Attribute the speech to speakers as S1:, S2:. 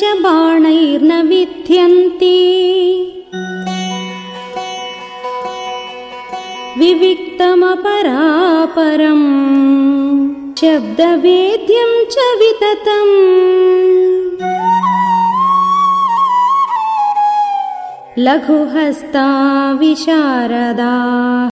S1: च बाणैर्न विध्यन्ति। विविक्तमपरापरम् शब्दवेद्यं च विततम्। लघुहस्ता विशारदा